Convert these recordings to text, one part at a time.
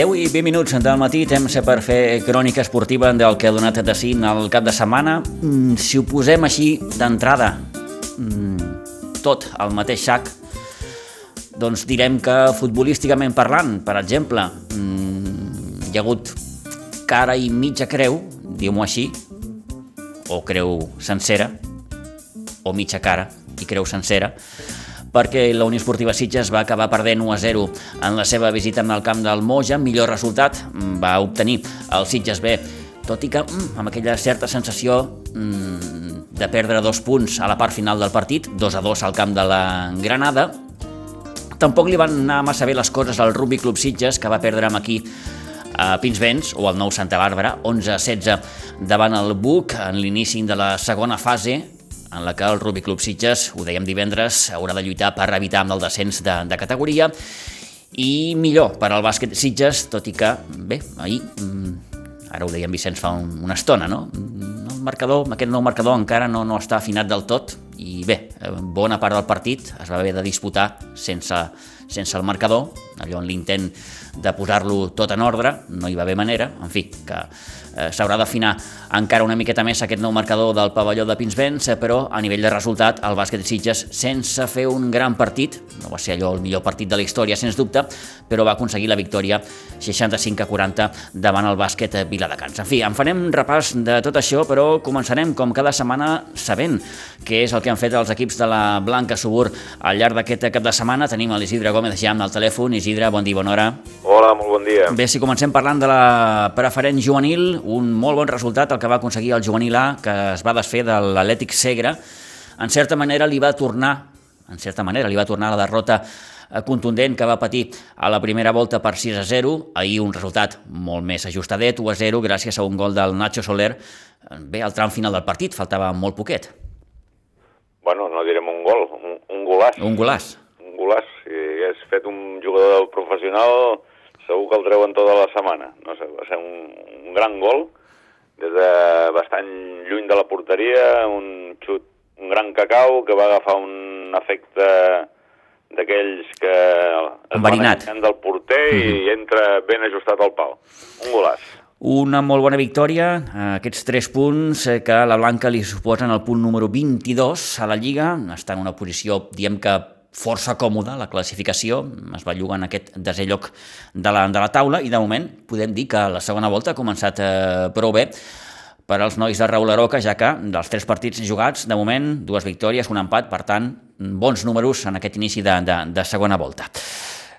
10 i 20 minuts del matí, temps per fer crònica esportiva del que ha donat de sí al cap de setmana. Mm, si ho posem així d'entrada, mm, tot al mateix sac, doncs direm que futbolísticament parlant, per exemple, mm, hi ha hagut cara i mitja creu, diu-m'ho així, o creu sencera, o mitja cara i creu sencera, perquè la Unió Esportiva Sitges va acabar perdent 1 a 0 en la seva visita en el camp del Moja. Millor resultat va obtenir el Sitges B, tot i que mm, amb aquella certa sensació mm, de perdre dos punts a la part final del partit, 2 a 2 al camp de la Granada. Tampoc li van anar massa bé les coses al Rugby Club Sitges, que va perdre amb aquí a Pinsbens o al nou Santa Bàrbara, 11 a 16 davant el Buc en l'inici de la segona fase en la que el Rugby Club Sitges, ho dèiem divendres, haurà de lluitar per evitar amb el descens de, de categoria i millor per al bàsquet Sitges, tot i que, bé, ahir, mm, ara ho dèiem Vicenç fa un, una estona, no? El marcador, aquest nou marcador encara no, no està afinat del tot i bé, bona part del partit es va haver de disputar sense, sense el marcador, allò en l'intent de posar-lo tot en ordre, no hi va haver manera, en fi, que eh, s'haurà d'afinar encara una miqueta més aquest nou marcador del pavelló de Pinsbens, eh, però a nivell de resultat el bàsquet de Sitges, sense fer un gran partit, no va ser allò el millor partit de la història, sens dubte, però va aconseguir la victòria 65 a 40 davant el bàsquet Viladecans. En fi, en farem repàs de tot això, però començarem, com cada setmana, sabent què és el que han fet els equips de la Blanca Subur al llarg d'aquest cap de setmana. Tenim l'Isidre Gómez ja amb el telèfon. Isidre, bon dia, bona hora. Hola, molt bon dia. Bé, si comencem parlant de la preferent juvenil, un molt bon resultat el que va aconseguir el juvenil A, que es va desfer de l'Atlètic Segre. En certa manera li va tornar, en certa manera li va tornar la derrota eh, contundent que va patir a la primera volta per 6 a 0, ahir un resultat molt més ajustadet, 1 a 0, gràcies a un gol del Nacho Soler. Bé, al tram final del partit, faltava molt poquet. Bueno, no direm un gol, un, un golàs. Un golàs. Golàs. Si hagués fet un jugador professional, segur que el treuen tota la setmana. No sé, va ser un, un gran gol, des de bastant lluny de la porteria, un xut, un gran cacau que va agafar un efecte d'aquells que Enverinat. es del porter mm -hmm. i entra ben ajustat al pal. Un golàs. Una molt bona victòria, aquests tres punts eh, que a la Blanca li suposen el punt número 22 a la Lliga, està en una posició, diem que força còmoda la classificació, es va llogar en aquest desè lloc de la, de la taula i de moment podem dir que la segona volta ha començat eh, prou bé per als nois de Raül Aroca, ja que dels tres partits jugats, de moment, dues victòries, un empat, per tant, bons números en aquest inici de, de, de segona volta.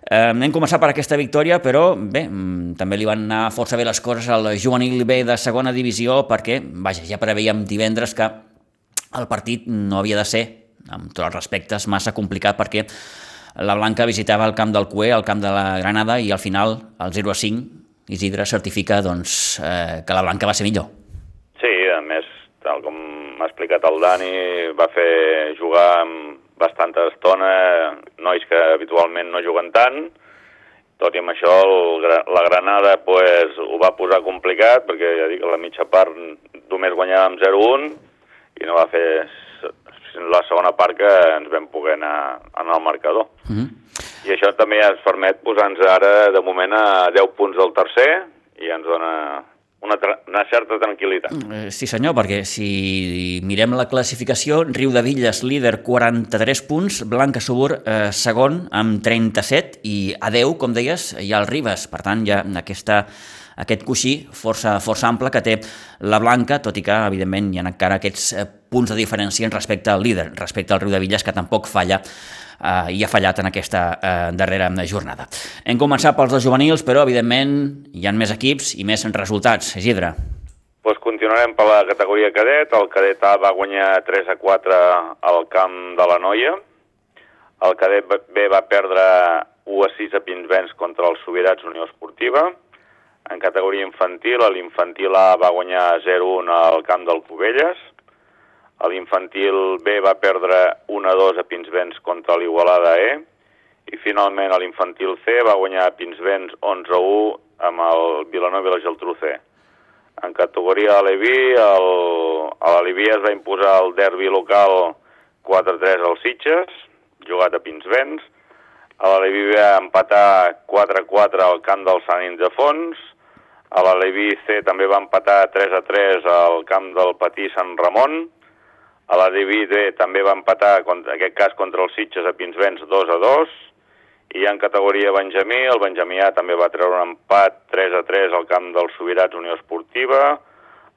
Eh, hem començat per aquesta victòria, però bé, també li van anar força bé les coses al juvenil B de segona divisió perquè, vaja, ja preveiem divendres que el partit no havia de ser amb tots els respectes, massa complicat perquè la Blanca visitava el camp del Cué, el camp de la Granada, i al final, el 0 a 5, Isidre certifica doncs, eh, que la Blanca va ser millor. Sí, a més, tal com m'ha explicat el Dani, va fer jugar amb bastanta estona nois que habitualment no juguen tant, tot i amb això el, la Granada pues, ho va posar complicat perquè ja dic, a la mitja part només guanyàvem 0-1 i no va fer la segona part que ens vam poder anar, anar al marcador. Mhm. -huh. I això també ens permet posar-nos ara, de moment, a 10 punts del tercer i ens dona una, una certa tranquil·litat. Eh, Sí senyor, perquè si mirem la classificació, Riu de Villes líder 43 punts, Blanca Subur eh, segon amb 37 i a 10, com deies, hi ha el Ribes. Per tant, ha aquesta, aquest coixí força, força ample que té la Blanca, tot i que, evidentment, hi ha encara aquests eh, punts de diferència respecte al líder, respecte al Riu de Villes, que tampoc falla eh, i ha fallat en aquesta eh, darrera jornada. Hem començat pels dos juvenils, però, evidentment, hi ha més equips i més resultats. Isidre. Pues continuarem per la categoria cadet. El cadet A va guanyar 3 a 4 al camp de la Noia. El cadet B va perdre 1 a 6 a Pinsbens contra els Sobirats Unió Esportiva. En categoria infantil, l'infantil A va guanyar 0-1 al camp del Cubelles. L'infantil B va perdre 1 a 2 a Pinsbens contra l'Igualada E. I finalment l'infantil C va guanyar a Pinsbens 11 a 1 amb el Vilanova i la Geltrú C. En categoria Aleví, el, l'Aleví es va imposar el derbi local 4-3 al Sitges, jugat a Pinsbens. a la Levi B va empatar 4-4 al camp del Sant Ildefons, a la Levi C també va empatar 3-3 al camp del Patí Sant Ramon, a la Levi D també va empatar, en aquest cas contra els Sitges a Pinsbens 2-2, i en categoria Benjamí, el Benjamí A també va treure un empat 3 a 3 al camp dels Sobirats Unió Esportiva.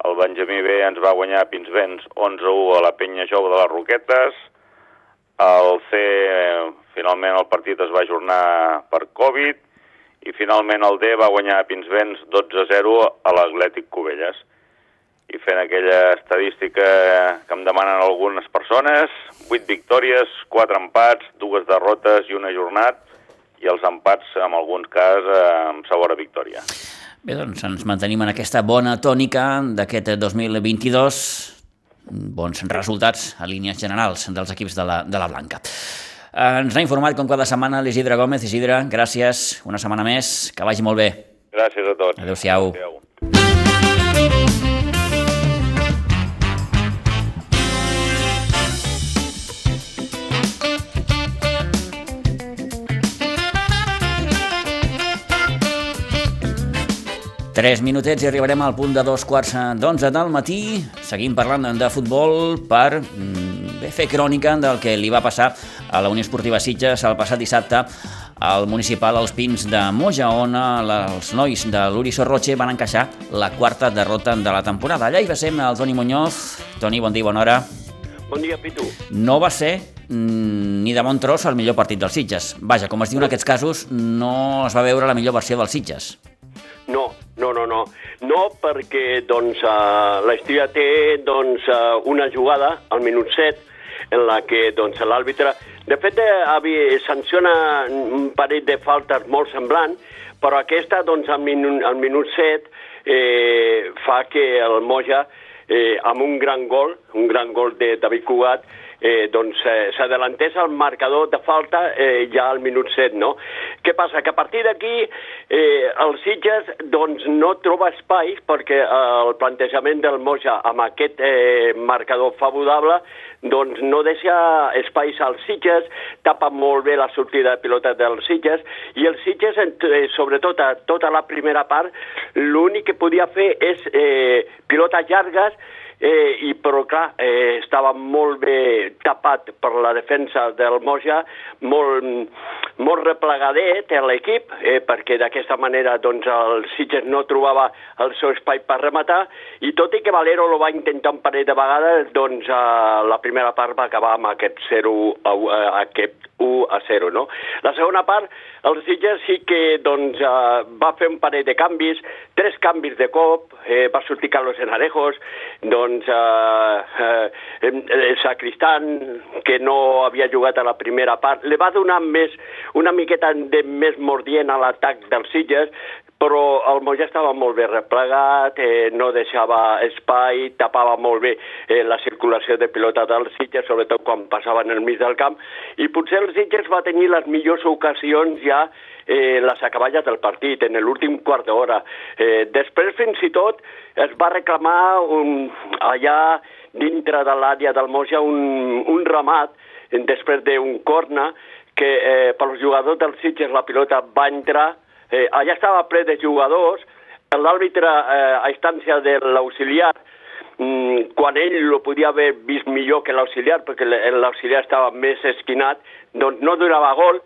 El Benjamí B ens va guanyar a Pinsbens 11 a 1 a la penya Jou de les Roquetes. El C, finalment el partit es va ajornar per Covid i finalment el D va guanyar a Pinsbens 12 a 0 a l'Atlètic Cubelles. I fent aquella estadística que em demanen algunes persones, 8 victòries, 4 empats, dues derrotes i un ajornat, i els empats, en alguns cas, amb sabor a victòria. Bé, doncs ens mantenim en aquesta bona tònica d'aquest 2022, bons resultats a línies generals dels equips de la, de la Blanca. Ens ha informat com cada setmana l'Isidre Gómez. Isidre, gràcies, una setmana més, que vagi molt bé. Gràcies a tots. Adéu-siau. Adéu. 3 minutets i arribarem al punt de dos quarts d'onze del matí. Seguim parlant de futbol per mm, bé, fer crònica del que li va passar a la Unió Esportiva Sitges el passat dissabte al municipal Els Pins de Moja, on els nois de l'Uri Sorroche van encaixar la quarta derrota de la temporada. Allà hi va ser el Toni Muñoz. Toni, bon dia, bona hora. Bon dia, Pitu. No va ser mm, ni de bon tros el millor partit dels Sitges. Vaja, com es diu en aquests casos, no es va veure la millor versió dels Sitges. No, no, no, no. No perquè doncs, uh, l'Estria té doncs, uh, una jugada al minut 7 en la que doncs, l'àrbitre... De fet, eh, sanciona un parell de faltes molt semblant, però aquesta doncs, al, minut, al minut 7 eh, fa que el Moja, eh, amb un gran gol, un gran gol de David Cugat, eh, doncs eh, s'adelantés el marcador de falta eh, ja al minut 7, no? Què passa? Que a partir d'aquí eh, el Sitges doncs, no troba espai perquè eh, el plantejament del Moja amb aquest eh, marcador favorable doncs no deixa espais als Sitges, tapa molt bé la sortida de pilota dels Sitges, i els Sitges, eh, sobretot a tota la primera part, l'únic que podia fer és eh, pilotes llargues eh, i però clar, eh, estava molt bé tapat per la defensa del Moja, molt, molt replegadet a l'equip, eh, perquè d'aquesta manera doncs, el Sitges no trobava el seu espai per rematar, i tot i que Valero lo va intentar un parell de vegades, doncs eh, la primera part va acabar amb aquest 0 a, eh, aquest 1 a 0, no? La segona part, el Sitges sí que doncs, uh, va fer un parell de canvis, tres canvis de cop, eh, va sortir Carlos Enarejos, doncs uh, uh, el Sacristán, que no havia jugat a la primera part, li va donar més, una miqueta de més mordient a l'atac dels Sitges, però el Moja estava molt bé replegat, eh, no deixava espai, tapava molt bé eh, la circulació de pilota dels Sitges, sobretot quan passaven el mig del camp, i potser el Sitges va tenir les millors ocasions ja eh, les acaballes del partit, en l'últim quart d'hora. Eh, després, fins i tot, es va reclamar un, allà dintre de l'àrea del Moja un, un ramat, després d'un corna, que eh, pels jugadors del Sitges la pilota va entrar eh, allà estava ple de jugadors, l'àrbitre eh, a instància de l'auxiliar, mm, quan ell lo podia haver vist millor que l'auxiliar, perquè l'auxiliar estava més esquinat, doncs no donava gol,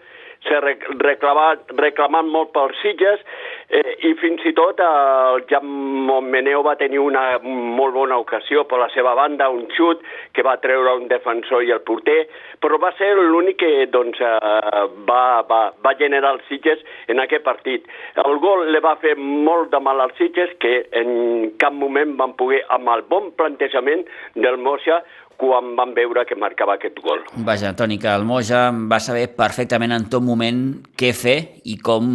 s'ha reclamat, reclamant molt pels Sitges eh, i fins i tot el Jan Montmeneu va tenir una molt bona ocasió per la seva banda, un xut que va treure un defensor i el porter, però va ser l'únic que doncs, eh, va, va, va generar els Sitges en aquest partit. El gol li va fer molt de mal als Sitges que en cap moment van poder, amb el bon plantejament del Moixa, quan van veure que marcava aquest gol. Vaja, Toni, que el Moja va saber perfectament en tot moment què fer i com,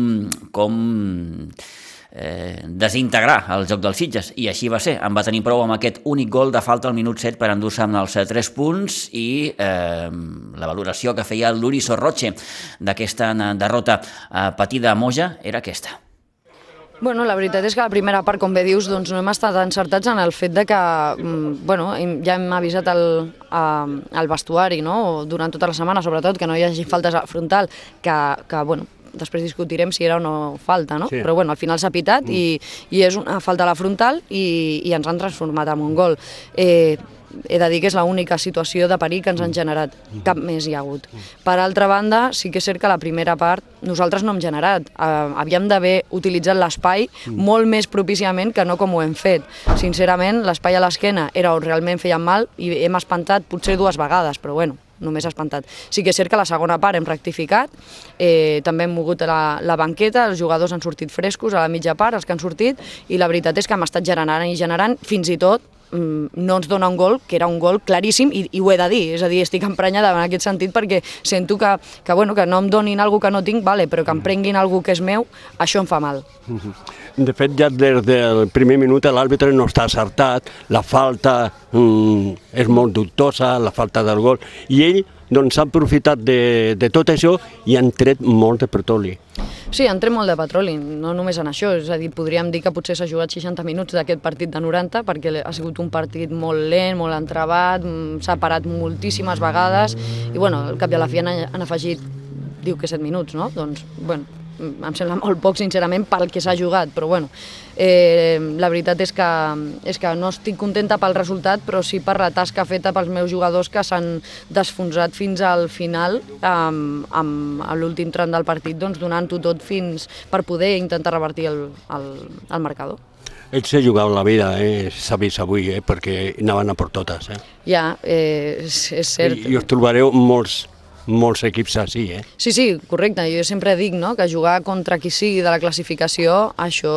com eh, desintegrar el joc dels Sitges, i així va ser. En va tenir prou amb aquest únic gol de falta al minut 7 per endur-se amb els 3 punts i eh, la valoració que feia l'Uri Sorroche d'aquesta derrota eh, patida a Moja era aquesta. Bueno, la veritat és que la primera part, com bé dius, doncs no hem estat encertats en el fet de que, mm, bueno, ja hem avisat el, el vestuari, no?, durant tota la setmana, sobretot, que no hi hagi faltes frontal, que, que bueno, després discutirem si era o no falta, no? Sí. Però bueno, al final s'ha pitat i, i és una falta a la frontal i, i ens han transformat en un gol. Eh, he de dir que és l'única situació de perill que ens han generat. Cap més hi ha hagut. Per altra banda, sí que és cert que la primera part nosaltres no hem generat. Uh, havíem d'haver utilitzat l'espai molt més propiciament que no com ho hem fet. Sincerament, l'espai a l'esquena era on realment feien mal i hem espantat potser dues vegades, però bueno, només espantat. Sí que és cert que la segona part hem rectificat, eh, també hem mogut la, la banqueta, els jugadors han sortit frescos a la mitja part, els que han sortit, i la veritat és que hem estat generant i generant, fins i tot no ens dona un gol, que era un gol claríssim, i, i ho he de dir, és a dir, estic emprenyada en aquest sentit perquè sento que, que, bueno, que no em donin alguna que no tinc, vale, però que em prenguin alguna que és meu, això em fa mal. De fet, ja des del primer minut l'àrbitre no està acertat, la falta mm, és molt dubtosa, la falta del gol, i ell doncs, s'ha aprofitat de, de tot això i han tret molt de petroli. Sí, en tret molt de petroli, no només en això, és a dir, podríem dir que potser s'ha jugat 60 minuts d'aquest partit de 90 perquè ha sigut un partit molt lent, molt entrebat, mm, s'ha parat moltíssimes vegades i bueno, al cap i a la fi han, han afegit, diu que 7 minuts, no? Doncs, bueno, em sembla molt poc, sincerament, pel que s'ha jugat, però bueno, eh, la veritat és que, és que no estic contenta pel resultat, però sí per la tasca feta pels meus jugadors que s'han desfonsat fins al final amb, amb l'últim tram del partit, doncs donant-ho tot fins per poder intentar revertir el, el, el marcador. Ells s'ha jugat la vida, eh? s'ha vist avui, eh? perquè anaven a per totes. Eh? Ja, eh, és, és cert. I, I us trobareu molts, molts equips així, eh? Sí, sí, correcte. Jo sempre dic no, que jugar contra qui sigui de la classificació, això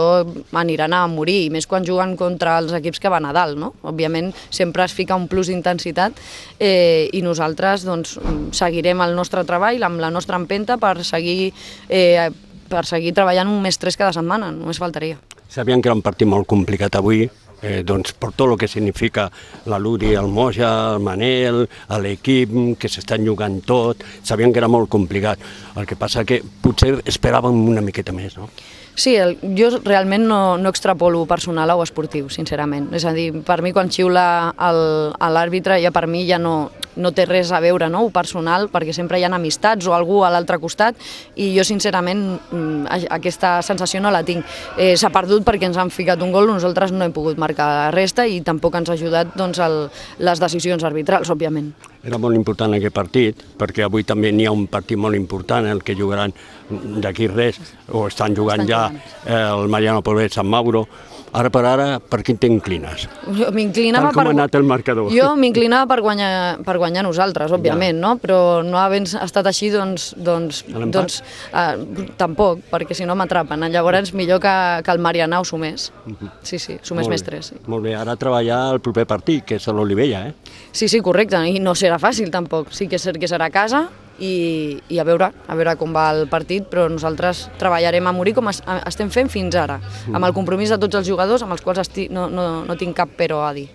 aniran a morir, i més quan juguen contra els equips que van a dalt, no? Òbviament sempre es fica un plus d'intensitat eh, i nosaltres doncs, seguirem el nostre treball amb la nostra empenta per seguir, eh, per seguir treballant un més tres cada setmana, només faltaria. Sabien que era un partit molt complicat avui, eh, doncs per tot el que significa la Luri, el Moja, el Manel, l'equip, que s'estan jugant tot, sabien que era molt complicat. El que passa que potser esperàvem una miqueta més, no? Sí, el, jo realment no, no extrapolo personal o esportiu, sincerament. És a dir, per mi quan xiula l'àrbitre ja per mi ja no, no té res a veure, no?, ho personal, perquè sempre hi ha amistats o algú a l'altre costat i jo sincerament mm, aquesta sensació no la tinc. Eh, S'ha perdut perquè ens han ficat un gol, nosaltres no hem pogut marcar la resta i tampoc ens ha ajudat doncs, el, les decisions arbitrals, òbviament. Era molt important aquest partit, perquè avui també n'hi ha un partit molt important, el que jugaran d'aquí res, o estan jugant Estan ja jugant. eh, el Mariano Poblet Sant Mauro. Ara per ara, per quin t'inclines? Jo M'inclinava per... ha anat el marcador. Jo m'inclinava per guanyar, per guanyar nosaltres, òbviament, no? però no havent estat així, doncs, doncs, doncs uh, tampoc, perquè si no m'atrapen. Llavors, millor que, que el Marianao sumés. Sí, sí, sumés més tres. Sí. Molt bé, ara treballar el proper partit, que és a l'Olivella, eh? sí, sí, correcte, i no serà fàcil tampoc. Sí que és cert que serà a casa i, i a veure a veure com va el partit, però nosaltres treballarem a morir com es, a- estem fent fins ara, amb el compromís de tots els jugadors amb els quals esti, no, no, no tinc cap però a dir.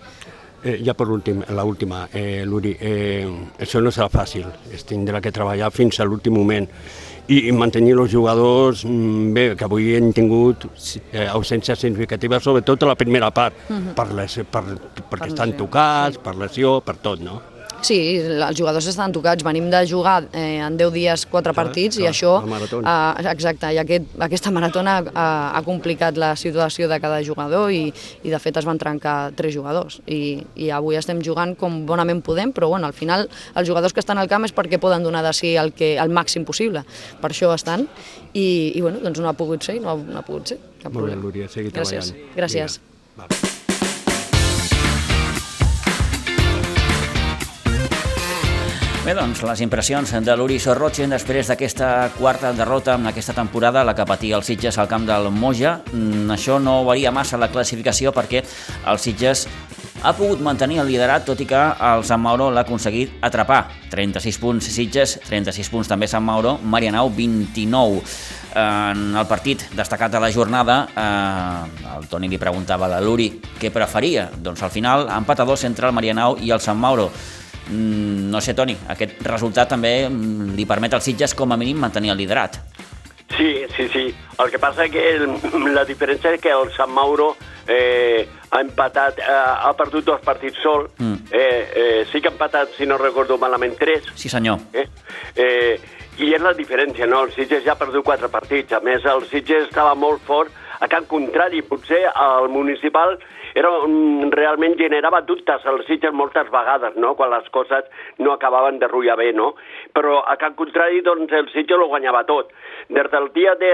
Eh, ja per últim, la última, eh, Luri, eh, això no serà fàcil, es tindrà que treballar fins a l'últim moment i, i mantenir els jugadors, mm, bé, que avui hem tingut eh, ausències significatives, sobretot a la primera part, per les, per, perquè estan lesió, tocats, per lesió, per tot, no? Sí, els jugadors estan tocats. Venim de jugar eh, en 10 dies quatre partits i clar, això... la maratona. Eh, exacte, i aquest, aquesta maratona ha, ha complicat la situació de cada jugador i, i de fet es van trencar tres jugadors. I, I avui estem jugant com bonament podem, però bueno, al final els jugadors que estan al camp és perquè poden donar de si el, que, el màxim possible. Per això estan i, i bueno, doncs no ha pogut ser i no ha, no ha pogut ser. Cap Molt bé. Lúria, segui Gràcies. treballant. Gràcies. Vinga, va. Bé, doncs, les impressions de l'Uri Sorrochen després d'aquesta quarta derrota en aquesta temporada, la que patia el Sitges al camp del Moja. Mm, això no varia massa la classificació perquè el Sitges ha pogut mantenir el liderat, tot i que el Sant Mauro l'ha aconseguit atrapar. 36 punts Sitges, 36 punts també Sant Mauro, Marianau 29. En el partit destacat de la jornada, eh, el Toni li preguntava a la Luri què preferia. Doncs al final, empat a dos entre el Marianau i el Sant Mauro. Mm, no sé, Toni, aquest resultat també mm, li permet als Sitges com a mínim mantenir el liderat. Sí, sí, sí. El que passa que el, la diferència és que el Sant Mauro eh, ha empatat, eh, ha perdut dos partits sol. Mm. Eh, eh, sí que ha empatat, si no recordo malament, tres. Sí, senyor. Eh? Eh, I és la diferència, no? El Sitges ja ha perdut quatre partits. A més, el Sitges estava molt fort a Can Contrari. Potser el municipal era, realment generava dubtes als Sitges moltes vegades, no? quan les coses no acabaven de ruïar bé, no? Però a Can Contrari, doncs, el Sitges ho guanyava tot. Des del dia de,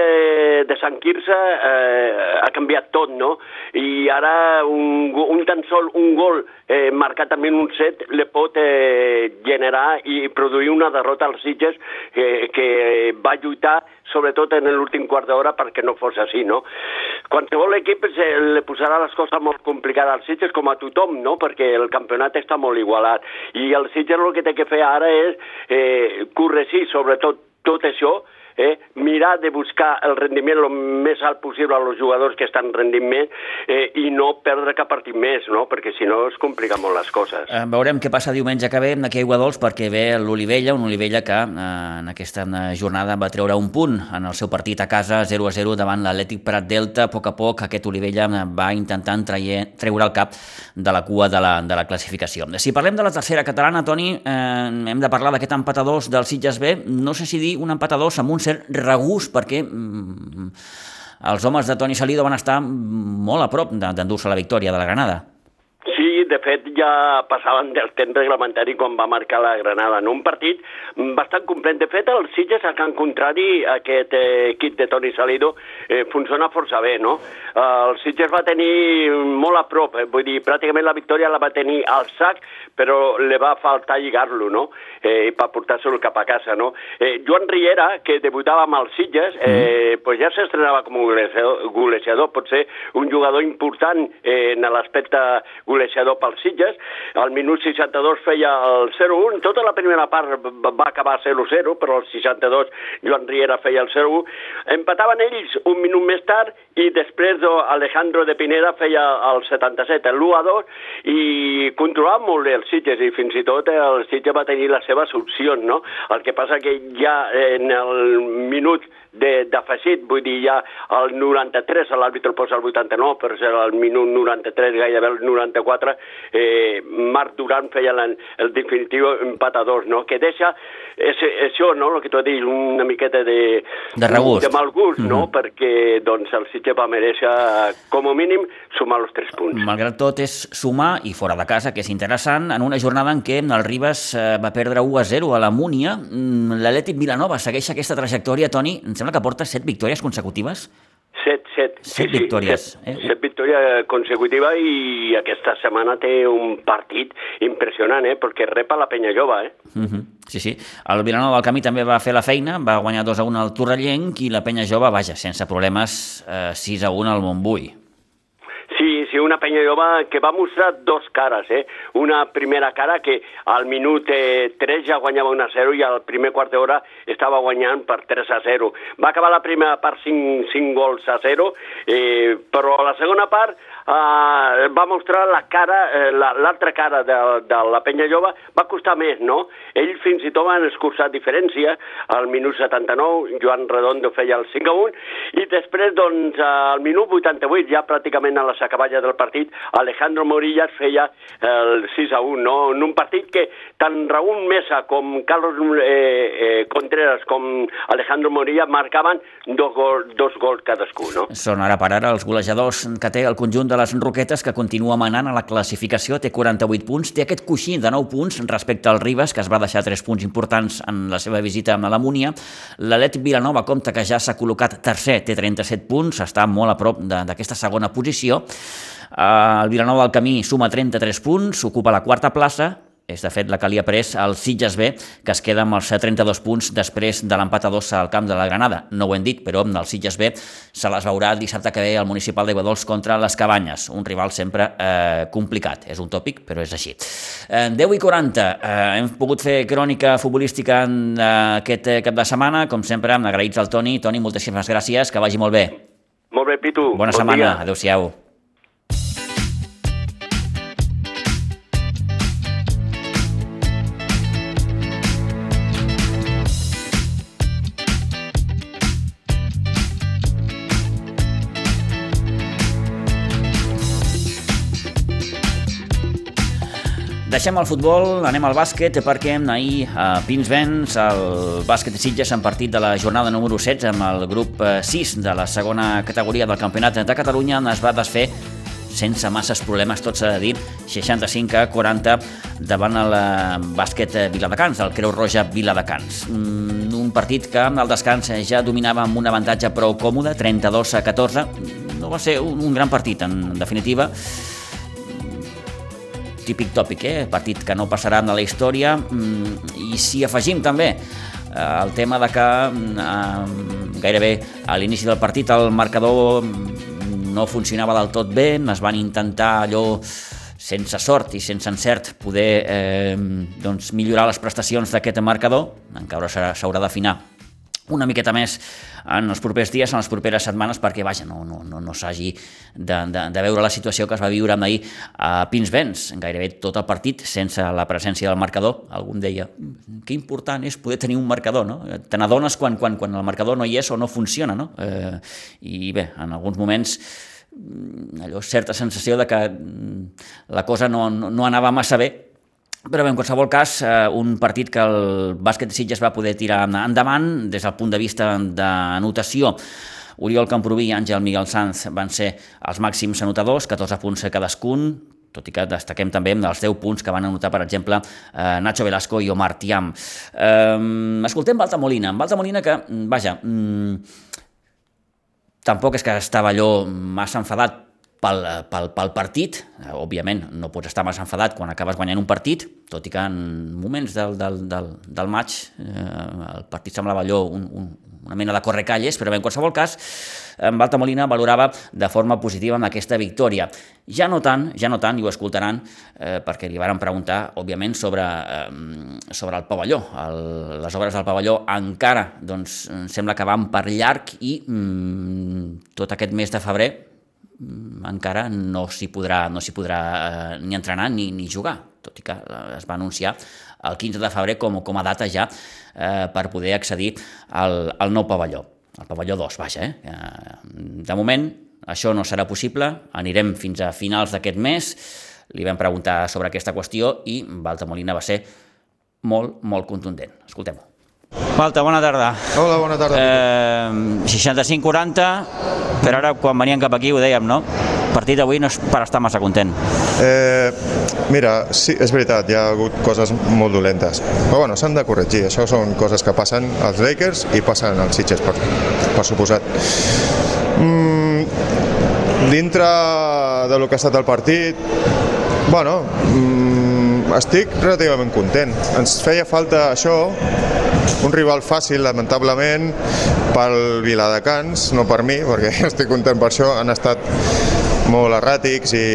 de Sant Quirze eh, ha canviat tot, no? I ara un, un tan sol un gol eh, marcat en un set le pot eh, generar i produir una derrota als Sitges eh, que va lluitar sobretot en l'últim quart d'hora perquè no fos així, no? Qualsevol equip se, le posarà les coses molt complicades als Sitges com a tothom, no? Perquè el campionat està molt igualat. I el Sitges el que té que fer ara és eh, corregir sobretot tot això, eh, mirar de buscar el rendiment el més alt possible als jugadors que estan rendint més eh, i no perdre cap partit més, no? perquè si no es complica molt les coses. Eh, veurem què passa diumenge que ve aquí a Iguadols perquè ve l'Olivella, un Olivella que eh, en aquesta eh, jornada va treure un punt en el seu partit a casa 0-0 davant l'Atlètic Prat Delta. A poc a poc aquest Olivella eh, va intentant traie, treure el cap de la cua de la, de la classificació. Si parlem de la tercera catalana, Toni, eh, hem de parlar d'aquest empat a dos del Sitges B. No sé si dir un empat a dos amb un cert regús perquè mm, els homes de Toni Salido van estar molt a prop d'endur-se la victòria de la Granada. De fet ja passaven del temps reglamentari quan va marcar la Granada. En un partit bastant complet. De fet, el Sitges, a Can Contrari, aquest eh, equip de Toni Salido, eh, funciona força bé, no? Eh, el Sitges va tenir molt a prop, eh, vull dir, pràcticament la victòria la va tenir al sac, però le va faltar lligar-lo, no? Eh, per portar-se'l cap a casa, no? Eh, Joan Riera, que debutava amb el Sitges, eh, mm. pues ja s'estrenava com un golejador, golejador, pot ser un jugador important eh, en l'aspecte golejador golejador pels Sitges. Al minut 62 feia el 0-1. Tota la primera part va acabar 0-0, però al 62 Joan Riera feia el 0-1. Empataven ells un minut més tard i després Alejandro de Pineda feia el 77, el 1-2, i controlava molt bé els Sitges i fins i tot el Sitges va tenir les seves opcions, no? El que passa que ja en el minut d'afegit, vull dir, ja el 93, l'àrbitre posa el 89, per ser el minut 93, gairebé el 94, eh, Marc Duran feia el, el definitiu empat a dos, no? Que deixa és, això, no?, el que tu has dit, una miqueta de... De regust. De mal gust, mm -hmm. no?, mhm. perquè, doncs, el Sitges va mereixer, com a mínim, sumar els tres punts. Malgrat tot, és sumar, i fora de casa, que és interessant, en una jornada en què el Ribas eh, va perdre 1 a 0 a la Múnia, mm, l'Atlètic Vilanova segueix aquesta trajectòria, Toni, sembla que porta set victòries consecutives. Set, set. Set sí, victòries. Sí, set, eh? set victòries consecutives i aquesta setmana té un partit impressionant, eh? perquè repa la penya jove. Eh? Uh -huh. Sí, sí. El Vilanova del Camí també va fer la feina, va guanyar 2 a 1 al Torrellenc i la penya jove, vaja, sense problemes, eh, 6 a 1 al Montbui. Sí, una penya jove que va mostrar dos cares, eh? Una primera cara que al minut eh, 3 ja guanyava 1 a 0 i al primer quart d'hora estava guanyant per 3 a 0. Va acabar la primera part 5, 5 gols a 0, eh, però a la segona part eh, va mostrar la cara, eh, l'altra la, cara de, de la penya jove, va costar més, no? Ell fins i tot van escurçar diferència, al minut 79 Joan Redondo feia el 5 a 1, i després, doncs, al minut 88, ja pràcticament a la acaballa del partit, Alejandro Morillas feia el 6 a 1, no? En un partit que tant Raúl Mesa com Carlos eh, eh, Contreras com Alejandro Morillas marcaven dos, gol, dos gols cadascú, no? Són ara per ara els golejadors que té el conjunt de les Roquetes, que continua manant a la classificació, té 48 punts, té aquest coixí de 9 punts respecte al Ribes, que es va deixar 3 punts importants en la seva visita a la Múnia. L'Atlètic Vilanova compta que ja s'ha col·locat tercer, té 37 punts, està molt a prop d'aquesta segona posició. Eh, el Vilanova del Camí suma 33 punts, ocupa la quarta plaça, és de fet la que li ha pres el Sitges B, que es queda amb els 32 punts després de l'empat a dos al camp de la Granada. No ho hem dit, però el Sitges B se les veurà el dissabte que ve al Municipal de Guadols contra les Cabanyes, un rival sempre eh, complicat. És un tòpic, però és així. Eh, 10 i 40, eh, hem pogut fer crònica futbolística en eh, aquest cap de setmana, com sempre, agraïts al Toni. Toni, moltíssimes gràcies, que vagi molt bé. Molt bé, Pitu. Bona bon setmana, adeu-siau. Deixem el futbol, anem al bàsquet, perquè ahir a Pinsbens el bàsquet de Sitges en partit de la jornada número 16 amb el grup 6 de la segona categoria del Campionat de Catalunya es va desfer sense masses problemes, tot s'ha de dir, 65 a 40 davant el bàsquet Viladecans, el Creu Roja Viladecans. Mm, un partit que al descans ja dominava amb un avantatge prou còmode, 32 a 14. No va ser un gran partit, en definitiva típic tòpic, eh? partit que no passarà en la història mm, i si afegim també eh, el tema de que eh, gairebé a l'inici del partit el marcador no funcionava del tot bé, es van intentar allò sense sort i sense encert poder eh, doncs, millorar les prestacions d'aquest marcador, encara s'haurà d'afinar una miqueta més en els propers dies, en les properes setmanes, perquè vaja, no, no, no, no s'hagi de, de, de veure la situació que es va viure ahir a Pinsbens, gairebé tot el partit sense la presència del marcador. Algú deia, que important és poder tenir un marcador, no? Te n'adones quan, quan, quan el marcador no hi és o no funciona, no? Eh, I bé, en alguns moments Mm, allò, certa sensació de que mm, la cosa no, no, no anava massa bé, però bé, en qualsevol cas, eh, un partit que el bàsquet de Sitges va poder tirar endavant des del punt de vista d'anotació. Oriol Camproví i Àngel Miguel Sanz van ser els màxims anotadors, 14 punts cadascun, tot i que destaquem també dels 10 punts que van anotar, per exemple, eh, Nacho Velasco i Omar Tiam. Eh, escoltem Balta Molina. Balta Molina que, vaja, mm, Tampoc és que estava allò massa enfadat pel, pel, pel partit, òbviament no pots estar massa enfadat quan acabes guanyant un partit, tot i que en moments del, del, del, del maig eh, el partit semblava allò un, un, una mena de correcalles, però bé, en qualsevol cas, en Balta Molina valorava de forma positiva amb aquesta victòria. Ja no tant, ja no tant, i ho escoltaran, eh, perquè li varen preguntar, òbviament, sobre, eh, sobre el pavelló. El, les obres del pavelló encara, doncs, sembla que van per llarg i mm, tot aquest mes de febrer encara no s'hi podrà, no podrà eh, ni entrenar ni, ni jugar, tot i que eh, es va anunciar el 15 de febrer com, com a data ja eh, per poder accedir al, al nou pavelló, el pavelló 2, vaja. Eh? eh? De moment, això no serà possible, anirem fins a finals d'aquest mes, li vam preguntar sobre aquesta qüestió i Balta Molina va ser molt, molt contundent. Escoltem-ho. Malta, bona tarda. Hola, bona tarda. Eh, 65-40, però ara quan veníem cap aquí ho dèiem, no? El partit d'avui no és per estar massa content. Eh, mira, sí, és veritat, hi ha hagut coses molt dolentes. Però bueno, s'han de corregir. Això són coses que passen als Lakers i passen als Sitges, per, per suposat. Mm, dintre de lo que ha estat el partit, bueno, mm, estic relativament content. Ens feia falta això, un rival fàcil, lamentablement, pel Viladecans, no per mi, perquè estic content per això, han estat molt erràtics i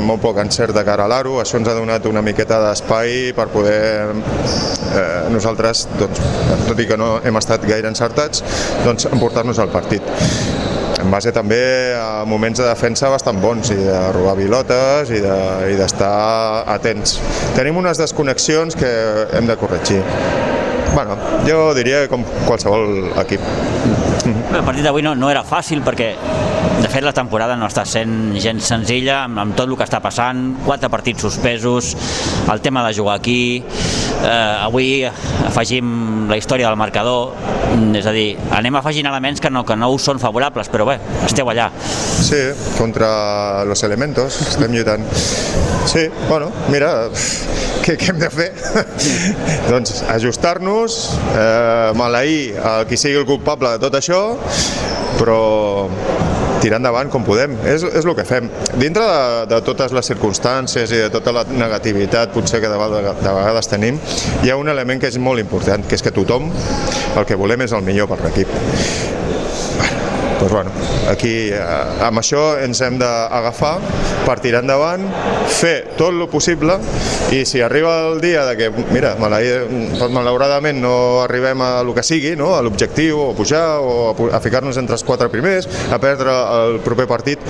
molt poc encert de cara a l'aro. Això ens ha donat una miqueta d'espai per poder eh, nosaltres, doncs, tot i que no hem estat gaire encertats, doncs emportar-nos al partit en base també a moments de defensa bastant bons i de robar pilotes i d'estar de, atents. Tenim unes desconnexions que hem de corregir. Bueno, jo diria com qualsevol equip. El partit d'avui no, no era fàcil perquè de fet la temporada no està sent gens senzilla amb, amb tot el que està passant, quatre partits suspesos, el tema de jugar aquí, eh, avui afegim la història del marcador, és a dir, anem afegint elements que no, que no us són favorables, però bé, esteu allà. Sí, contra los elementos, estem lluitant. Sí, bueno, mira, què, què hem de fer? doncs ajustar-nos, eh, maleir el qui sigui el culpable de tot això, però tirar endavant com podem. És, és el que fem. Dintre de, de totes les circumstàncies i de tota la negativitat potser que de, vegades, de vegades tenim, hi ha un element que és molt important, que és que tothom el que volem és el millor per l'equip doncs, bueno, aquí eh, amb això ens hem d'agafar per tirar endavant, fer tot el possible i si arriba el dia de que, mira, malauradament no arribem a el que sigui, no? a l'objectiu, o pujar, o a ficar-nos entre els quatre primers, a perdre el proper partit,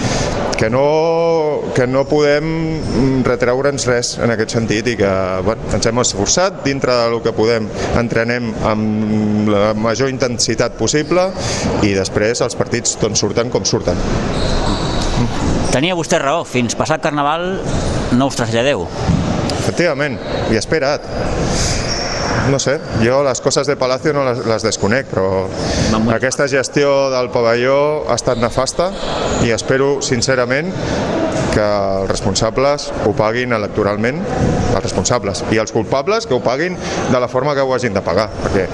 que no, que no podem retreure'ns res en aquest sentit i que bueno, ens hem esforçat dintre del que podem, entrenem amb la major intensitat possible i després els partits doncs, surten com surten. Tenia vostè raó, fins passat Carnaval no us traslladeu. efectivament, i espera't. No sé, jo les coses de Palacio no les, les desconec, però aquesta gestió del pavelló ha estat nefasta i espero sincerament que els responsables ho paguin electoralment, els responsables, i els culpables que ho paguin de la forma que ho hagin de pagar, perquè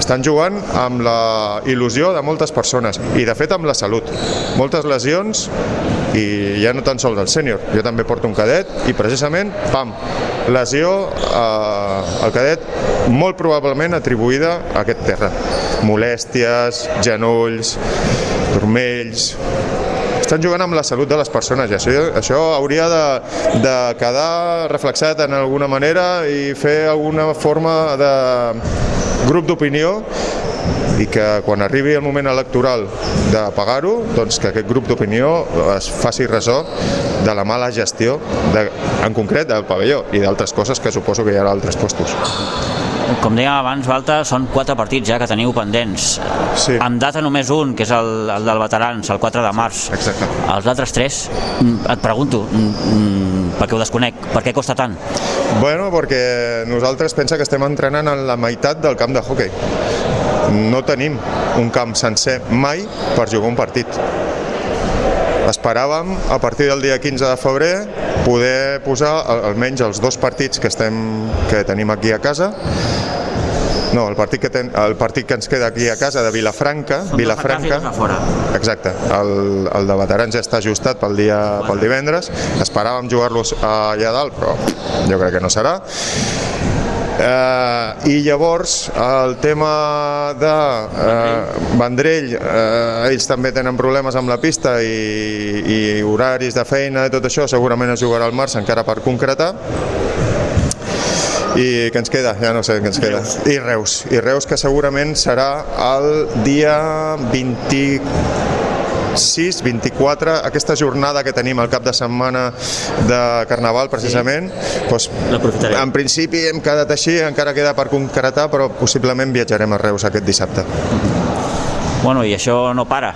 estan jugant amb la il·lusió de moltes persones i de fet amb la salut. Moltes lesions i ja no tan sols el sènior, jo també porto un cadet i precisament, pam, lesió eh, al cadet molt probablement atribuïda a aquest terra. Molèsties, genolls, turmells, estan jugant amb la salut de les persones i això, això hauria de, de quedar reflexat en alguna manera i fer alguna forma de grup d'opinió i que quan arribi el moment electoral de pagar-ho, doncs que aquest grup d'opinió es faci ressò de la mala gestió, de, en concret del pavelló i d'altres coses que suposo que hi ha altres postos. Com dèiem abans, Balta, són quatre partits ja que teniu pendents. Sí. Amb data només un, que és el, el del Veterans, el 4 de març. Exacte. Els altres tres, mm, et pregunto, mm, mm, perquè ho desconec, per què costa tant? Bueno, perquè nosaltres pensa que estem entrenant en la meitat del camp de hockey. No tenim un camp sencer mai per jugar un partit. Esperàvem, a partir del dia 15 de febrer, poder posar al- almenys els dos partits que, estem, que tenim aquí a casa no, el partit, que ten, el partit que ens queda aquí a casa de Vilafranca, i Vilafranca, fora. Exacte, el, el de veterans ja està ajustat pel, dia, pel divendres, esperàvem jugar-los allà dalt, però jo crec que no serà. Eh, I llavors el tema de eh, Vendrell, eh, ells també tenen problemes amb la pista i, i horaris de feina i tot això, segurament es jugarà al març encara per concretar i què ens queda? Ja no sé què ens queda. I Reus. I Reus que segurament serà el dia 26, 24, aquesta jornada que tenim al cap de setmana de Carnaval, precisament, doncs, L'aprofitarem. en principi hem quedat així, encara queda per concretar, però possiblement viatjarem a Reus aquest dissabte. Bueno, i això no para.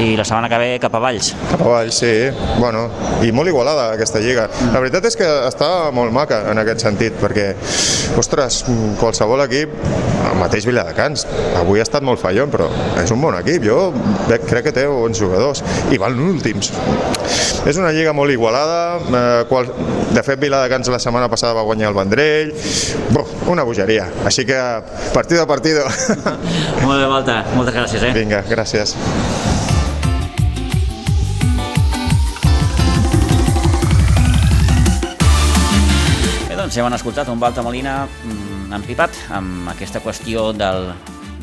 I la setmana que ve cap a Valls. Cap avall, sí. Bueno, i molt igualada aquesta lliga. La veritat és que està molt maca en aquest sentit, perquè, ostres, qualsevol equip, el mateix Viladecans, avui ha estat molt fallon, però és un bon equip. Jo crec que té bons jugadors i van últims. És una lliga molt igualada, eh, qual, de fet Viladecans la setmana passada va guanyar el Vendrell, Buh, una bogeria. Així que partido a partido. Molt bé, Balta. Moltes gràcies, eh? Vinga, gràcies. Bé, doncs ja hem escoltat un Balta Molina mm, empipat amb aquesta qüestió del,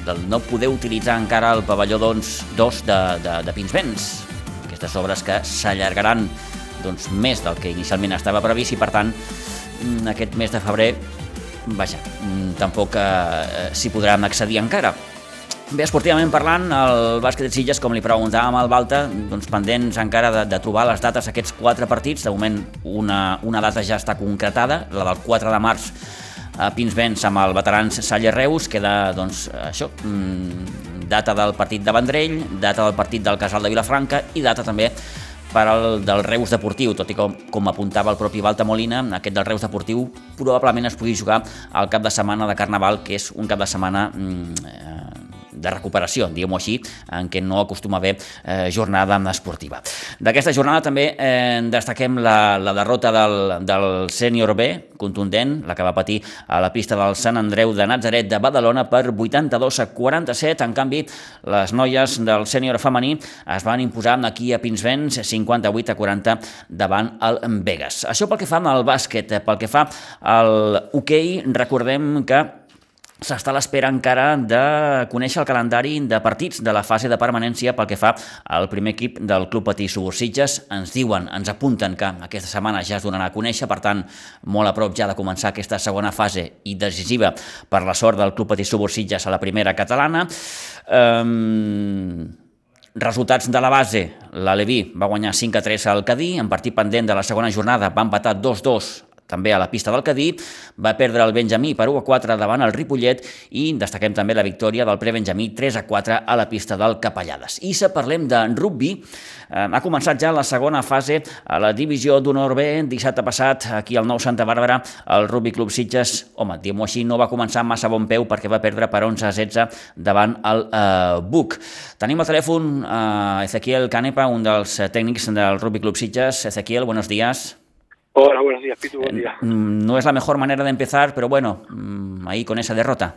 del no poder utilitzar encara el pavelló doncs, 2 de, de, de Pinsbens. Aquestes obres que s'allargaran doncs, més del que inicialment estava previst i per tant mm, aquest mes de febrer vaja, mm, tampoc eh, s'hi podran accedir encara. Bé, esportivament parlant, el bàsquet de Sitges, com li preguntàvem al Balta, doncs pendents encara de, de trobar les dates aquests quatre partits. De moment, una, una data ja està concretada, la del 4 de març a Pinsbens amb el veterans Salle Reus, queda doncs això, mm, data del partit de Vendrell, data del partit del Casal de Vilafranca i data també per al del Reus Deportiu, tot i com, com apuntava el propi Balta Molina, aquest del Reus Deportiu probablement es pugui jugar al cap de setmana de Carnaval, que és un cap de setmana mm, eh, de recuperació, diguem-ho així, en què no acostuma a haver eh, jornada esportiva. D'aquesta jornada també eh, destaquem la, la derrota del, del sènior B, contundent, la que va patir a la pista del Sant Andreu de Nazaret de Badalona per 82 a 47. En canvi, les noies del sènior femení es van imposar aquí a Pinsbens 58 a 40 davant el Vegas. Això pel que fa al bàsquet, pel que fa al hoquei, recordem que S'està a l'espera encara de conèixer el calendari de partits de la fase de permanència pel que fa al primer equip del Club Patí Subursitges. Ens diuen, ens apunten que aquesta setmana ja es donarà a conèixer, per tant, molt a prop ja de començar aquesta segona fase i decisiva per la sort del Club Patí Subursitges a la primera catalana. Um, Resultats de la base, l'Aleví va guanyar 5 a 3 al Cadí, en partit pendent de la segona jornada va empatar 2-2 també a la pista del Cadí, va perdre el Benjamí per 1 a 4 davant el Ripollet i destaquem també la victòria del Prebenjamí 3 a 4 a la pista del Capellades. I si parlem de rugby, eh, ha començat ja la segona fase a la divisió d'honor B, dissabte passat aquí al Nou Santa Bàrbara, el Rugby Club Sitges, home, diguem-ho així, no va començar massa bon peu perquè va perdre per 11 a 16 davant el eh, Buc. Tenim al telèfon eh, Ezequiel Canepa, un dels tècnics del Rugby Club Sitges. Ezequiel, buenos días. Hola, buenos días, Pitu, buen día. Mm, no es la mejor manera de empezar, pero bueno, mm, ahí con esa derrota.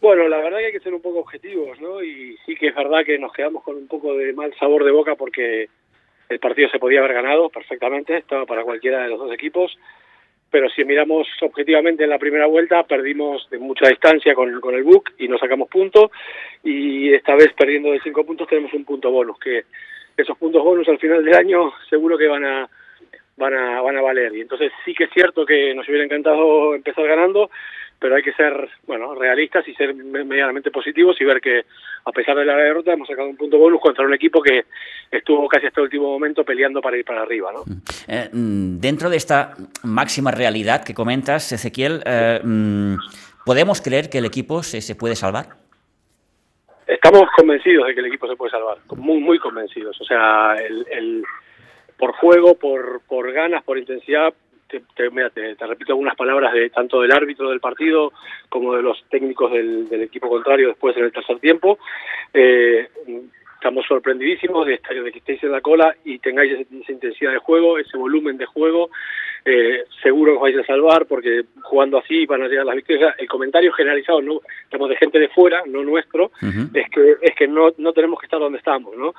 Bueno, la verdad que hay que ser un poco objetivos, ¿no? Y sí que es verdad que nos quedamos con un poco de mal sabor de boca porque el partido se podía haber ganado perfectamente, estaba para cualquiera de los dos equipos, pero si miramos objetivamente en la primera vuelta, perdimos de mucha distancia con, con el BUC y no sacamos puntos, y esta vez perdiendo de cinco puntos tenemos un punto bonus, que esos puntos bonus al final del año seguro que van a van a, van a valer. Y entonces sí que es cierto que nos hubiera encantado empezar ganando, pero hay que ser bueno realistas y ser medianamente positivos y ver que a pesar de la derrota hemos sacado un punto bonus contra un equipo que estuvo casi hasta el último momento peleando para ir para arriba. ¿no? Eh, mm, dentro de esta máxima realidad que comentas, Ezequiel, eh, mm, ¿podemos creer que el equipo se, se puede salvar? Estamos convencidos de que el equipo se puede salvar, muy, muy convencidos. O sea, el, el por juego, por, por ganas, por intensidad. Te, te, mira, te, repito algunas palabras de tanto del árbitro del partido como de los técnicos del, del equipo contrario después en el tercer tiempo. Eh, estamos sorprendidísimos de, de que estéis en la cola y tengáis esa, esa intensidad de juego, ese volumen de juego. Eh, seguro que os vais a salvar porque jugando así van a llegar las victorias. El comentario generalizado, no estamos de gente de fuera, no nuestro, uh -huh. es que es que no, no tenemos que estar donde estamos, ¿no?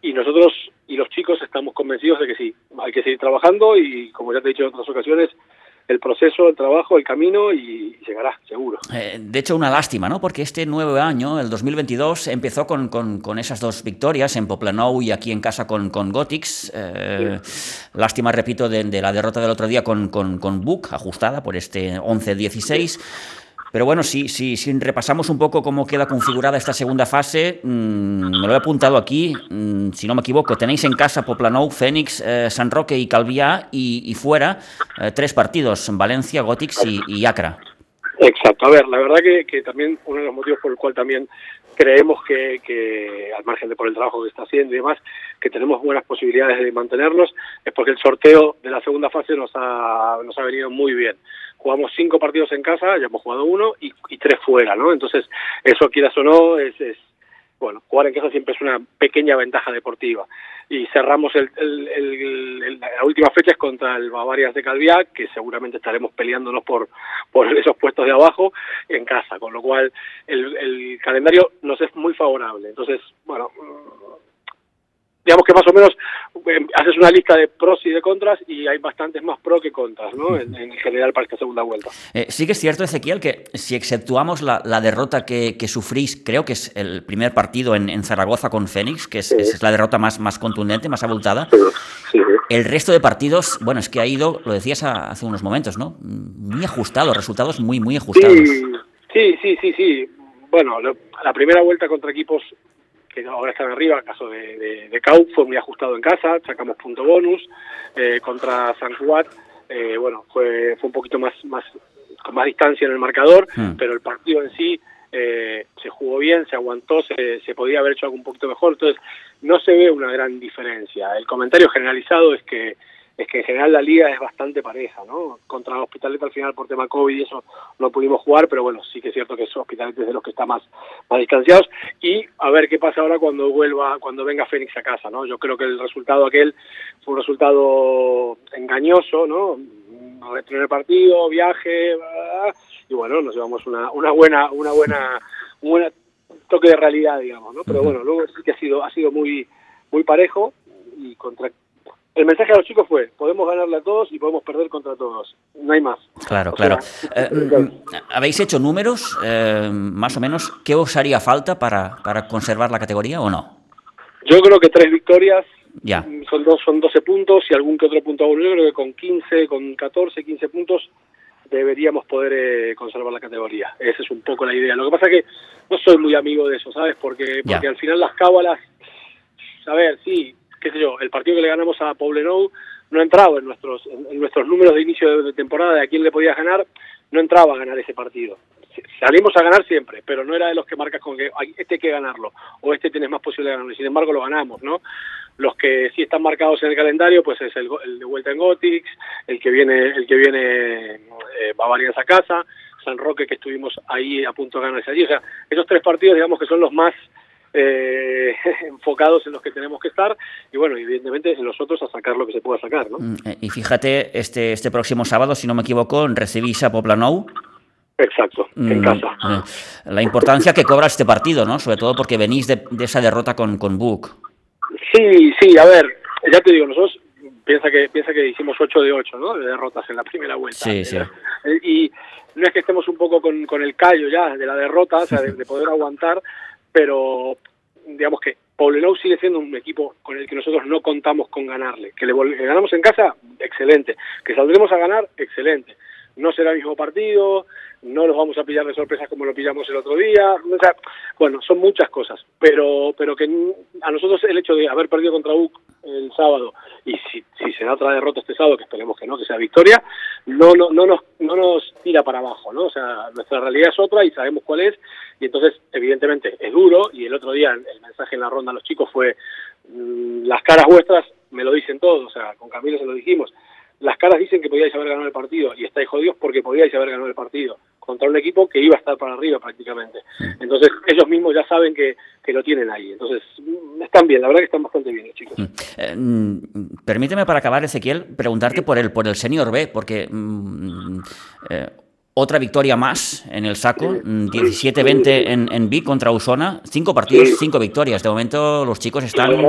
Y nosotros y los chicos estamos convencidos de que sí, hay que seguir trabajando y como ya te he dicho en otras ocasiones, el proceso, el trabajo, el camino y, llegará, seguro. Eh, de hecho, una lástima, ¿no? Porque este nuevo año, el 2022, empezó con, con, con esas dos victorias en Poplanou y aquí en casa con, con Gotix. Eh, sí. Lástima, repito, de, de, la derrota del otro día con, con, con Buc, ajustada por este 11-16. Pero bueno, si, si, si, repasamos un poco cómo queda configurada esta segunda fase, mmm, me lo he apuntado aquí, mmm, si no me equivoco, tenéis en casa Poplanou, Fénix, eh, San Roque y Calviá y, y fuera eh, tres partidos, Valencia, Gotix y, y, Acra. Exacto, a ver, la verdad que, que, también uno de los motivos por el cual también creemos que, que, al margen de por el trabajo que está haciendo y demás, que tenemos buenas posibilidades de mantenernos, es porque el sorteo de la segunda fase nos ha, nos ha venido muy bien jugamos cinco partidos en casa, ya hemos jugado uno y, y tres fuera, ¿no? Entonces, eso quieras o no, es, es, bueno, jugar en casa siempre es una pequeña ventaja deportiva. Y cerramos el, el, el, la última fecha es contra el Bavarias de Calviá, que seguramente estaremos peleándonos por, por esos puestos de abajo en casa, con lo cual el, calendario nos es muy favorable. Entonces, bueno, digamos que más o menos eh, haces una lista de pros y de contras y hay bastantes más pros que contras, ¿no? En, en general para esta segunda vuelta. Eh, sí que es cierto, Ezequiel, que si exceptuamos la, la derrota que, que, sufrís, creo que es el primer partido en, en Zaragoza con Fénix, que es, sí. es, la derrota más, más contundente, más abultada, sí. Sí. el resto de partidos, bueno, es que ha ido, lo decías hace unos momentos, ¿no? Muy ajustado, resultados muy, muy ajustados. Sí, sí, sí, sí. Bueno, lo, la primera vuelta contra equipos que ahora están arriba, el caso de, de, de Cau, fue muy ajustado en casa, sacamos punto bonus, eh, contra San Juan, eh, bueno, fue, fue un poquito más, más, con más distancia en el marcador, mm. pero el partido en sí eh, se jugó bien, se aguantó, se, se podía haber hecho algo un poquito mejor, entonces no se ve una gran diferencia. El comentario generalizado es que es que en general la liga es bastante pareja, ¿no? Contra Hospitalet al final por tema COVID y eso no pudimos jugar, pero bueno, sí que es cierto que es Hospitalet es de los que está más, más distanciados y a ver qué pasa ahora cuando vuelva, cuando venga Fénix a casa, ¿no? Yo creo que el resultado aquel fue un resultado engañoso, ¿no? El partido, viaje, y bueno, nos llevamos una, una buena, una buena, un buen toque de realidad, digamos, ¿no? Pero bueno, luego sí que ha sido, ha sido muy, muy parejo y contra el mensaje a los chicos fue, podemos ganarle a todos y podemos perder contra todos, no hay más. Claro, o claro. Sea, eh, ¿Habéis hecho números, eh, más o menos, qué os haría falta para, para conservar la categoría o no? Yo creo que tres victorias, ya. son, dos, son 12 puntos y algún que otro punto yo creo que con 15, con 14, 15 puntos deberíamos poder eh, conservar la categoría. Esa es un poco la idea. Lo que pasa es que no soy muy amigo de eso, ¿sabes? Porque, porque al final las cábalas, a ver, sí, qué sé yo, el partido que le ganamos a Poblenou no entraba en nuestros, en, nuestros números de inicio de, temporada de a quién le podías ganar, no entraba a ganar ese partido. Salimos a ganar siempre, pero no era de los que marcas con que este hay que ganarlo o este tienes más posibilidad de ganarlo. Sin embargo, lo ganamos, ¿no? Los que sí están marcados en el calendario, pues es el, de vuelta en Gotix, el que viene, el que viene eh, a casa, San Roque que estuvimos ahí a punto de ganarse allí. O sea, esos tres partidos, digamos que son los más eh, enfocados en los que tenemos que estar y bueno, evidentemente en nosotros a sacar lo que se pueda sacar. ¿no? Mm, eh, y fíjate, este, este próximo sábado, si no me equivoco, recibís a Poplanou. Exacto, en mm, casa. Eh, la importancia que cobra este partido, ¿no? Sobre todo porque venís de, esa derrota con, con Book. Sí, sí, a ver, ya te digo, nosotros piensa que piensa que hicimos 8 de 8, ¿no? De derrotas en la primera vuelta. Sí, sí. Y no es que estemos un poco con, con el callo ya de la derrota, o sea, de poder aguantar, pero digamos que Poblenou sigue siendo un equipo con el que nosotros no contamos con ganarle. Que le, ganamos en casa, excelente. Que saldremos a ganar, excelente. No será el mismo partido, no los vamos a pillar de sorpresas como lo pillamos el otro día. O sea, bueno, son muchas cosas, pero pero que a nosotros el hecho de haber perdido contra UC el sábado y si, se da otra derrota este sábado, que esperemos que no, que sea victoria, no, no, no, nos, no nos tira para abajo, ¿no? O sea, nuestra realidad es otra y sabemos cuál es y entonces, evidentemente, es duro y el otro día el mensaje en la ronda a los chicos fue mm, las caras vuestras me lo dicen todos, o sea, con Camilo se lo dijimos, las caras dicen que podíais haber ganado el partido y estáis jodidos porque podíais haber ganado el partido contra un equipo que iba a estar para arriba prácticamente. Entonces ellos mismos ya saben que, que lo tienen ahí. Entonces mm, están bien, la verdad que están bastante bien chicos. Mm. Eh, mm, permíteme para acabar, Ezequiel, preguntarte por el, por el Senior B, porque eh, otra victoria más en el saco, 17-20 en, en B contra Usona, cinco partidos, cinco victorias. De momento los chicos están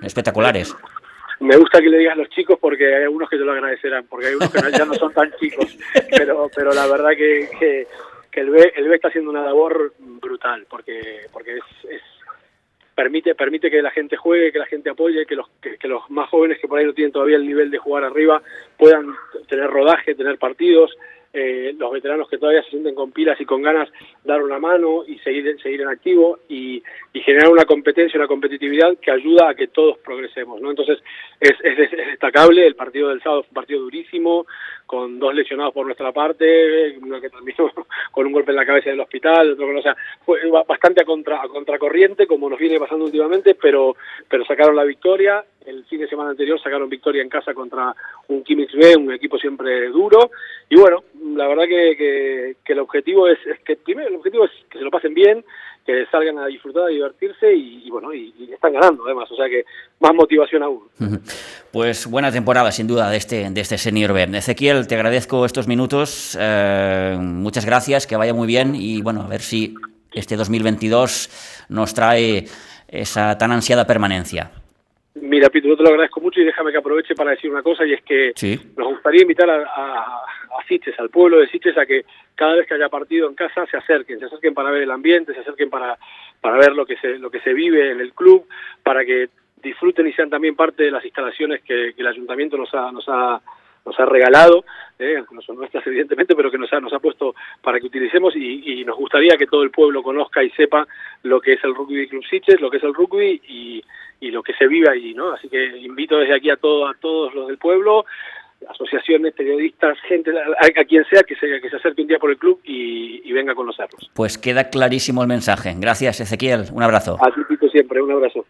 espectaculares me gusta que le digas los chicos porque hay algunos que te lo agradecerán, porque hay unos que ya no son tan chicos, pero, pero la verdad que, que, el, B, el B está haciendo una labor brutal, porque, porque es, permite, permite que la gente juegue, que la gente apoye, que los, que, los más jóvenes que por ahí no tienen todavía el nivel de jugar arriba puedan tener rodaje, tener partidos, eh, los veteranos que todavía se sienten con pilas y con ganas dar una mano y seguir, seguir en activo y, generar una competencia, una competitividad que ayuda a que todos progresemos. ¿no? Entonces es, es, destacable, el partido del sábado fue un partido durísimo, con dos lesionados por nuestra parte, uno que terminó con un golpe en la cabeza del hospital, otro no, o sea, fue bastante a, contra, a contracorriente como nos viene pasando últimamente, pero, pero sacaron la victoria el fin de semana anterior sacaron victoria en casa contra un Kimix B, un equipo siempre duro. Y bueno, la verdad que, que, el objetivo es, que primero el objetivo es que se lo pasen bien, que salgan a disfrutar, a divertirse y, bueno, y, están ganando además, o sea que más motivación aún. Pues buena temporada sin duda de este, de este Senior B. Ezequiel, te agradezco estos minutos, eh, muchas gracias, que vaya muy bien y bueno, a ver si este 2022 nos trae esa tan ansiada permanencia. Mira, Pito, yo te lo agradezco mucho y déjame que aproveche para decir una cosa y es que nos gustaría invitar a, a, Siches, al pueblo de Siches, a que cada vez que haya partido en casa se acerquen, se acerquen para ver el ambiente, se acerquen para, para ver lo que, se, lo que se vive en el club, para que disfruten y sean también parte de las instalaciones que, el ayuntamiento nos ha, nos ha nos ha regalado, eh, no son nuestras evidentemente, pero que nos ha, nos ha puesto para que utilicemos y, y, nos gustaría que todo el pueblo conozca y sepa lo que es el Rugby Club Siches, lo que es el rugby y, y lo que se vive allí, ¿no? Así que invito desde aquí a, todo, a todos los del pueblo, asociaciones, periodistas, gente, a, quien sea que se, que se acerque un día por el club y, y, venga a conocerlos. Pues queda clarísimo el mensaje. Gracias, Ezequiel. Un abrazo. A ti, siempre. Un abrazo.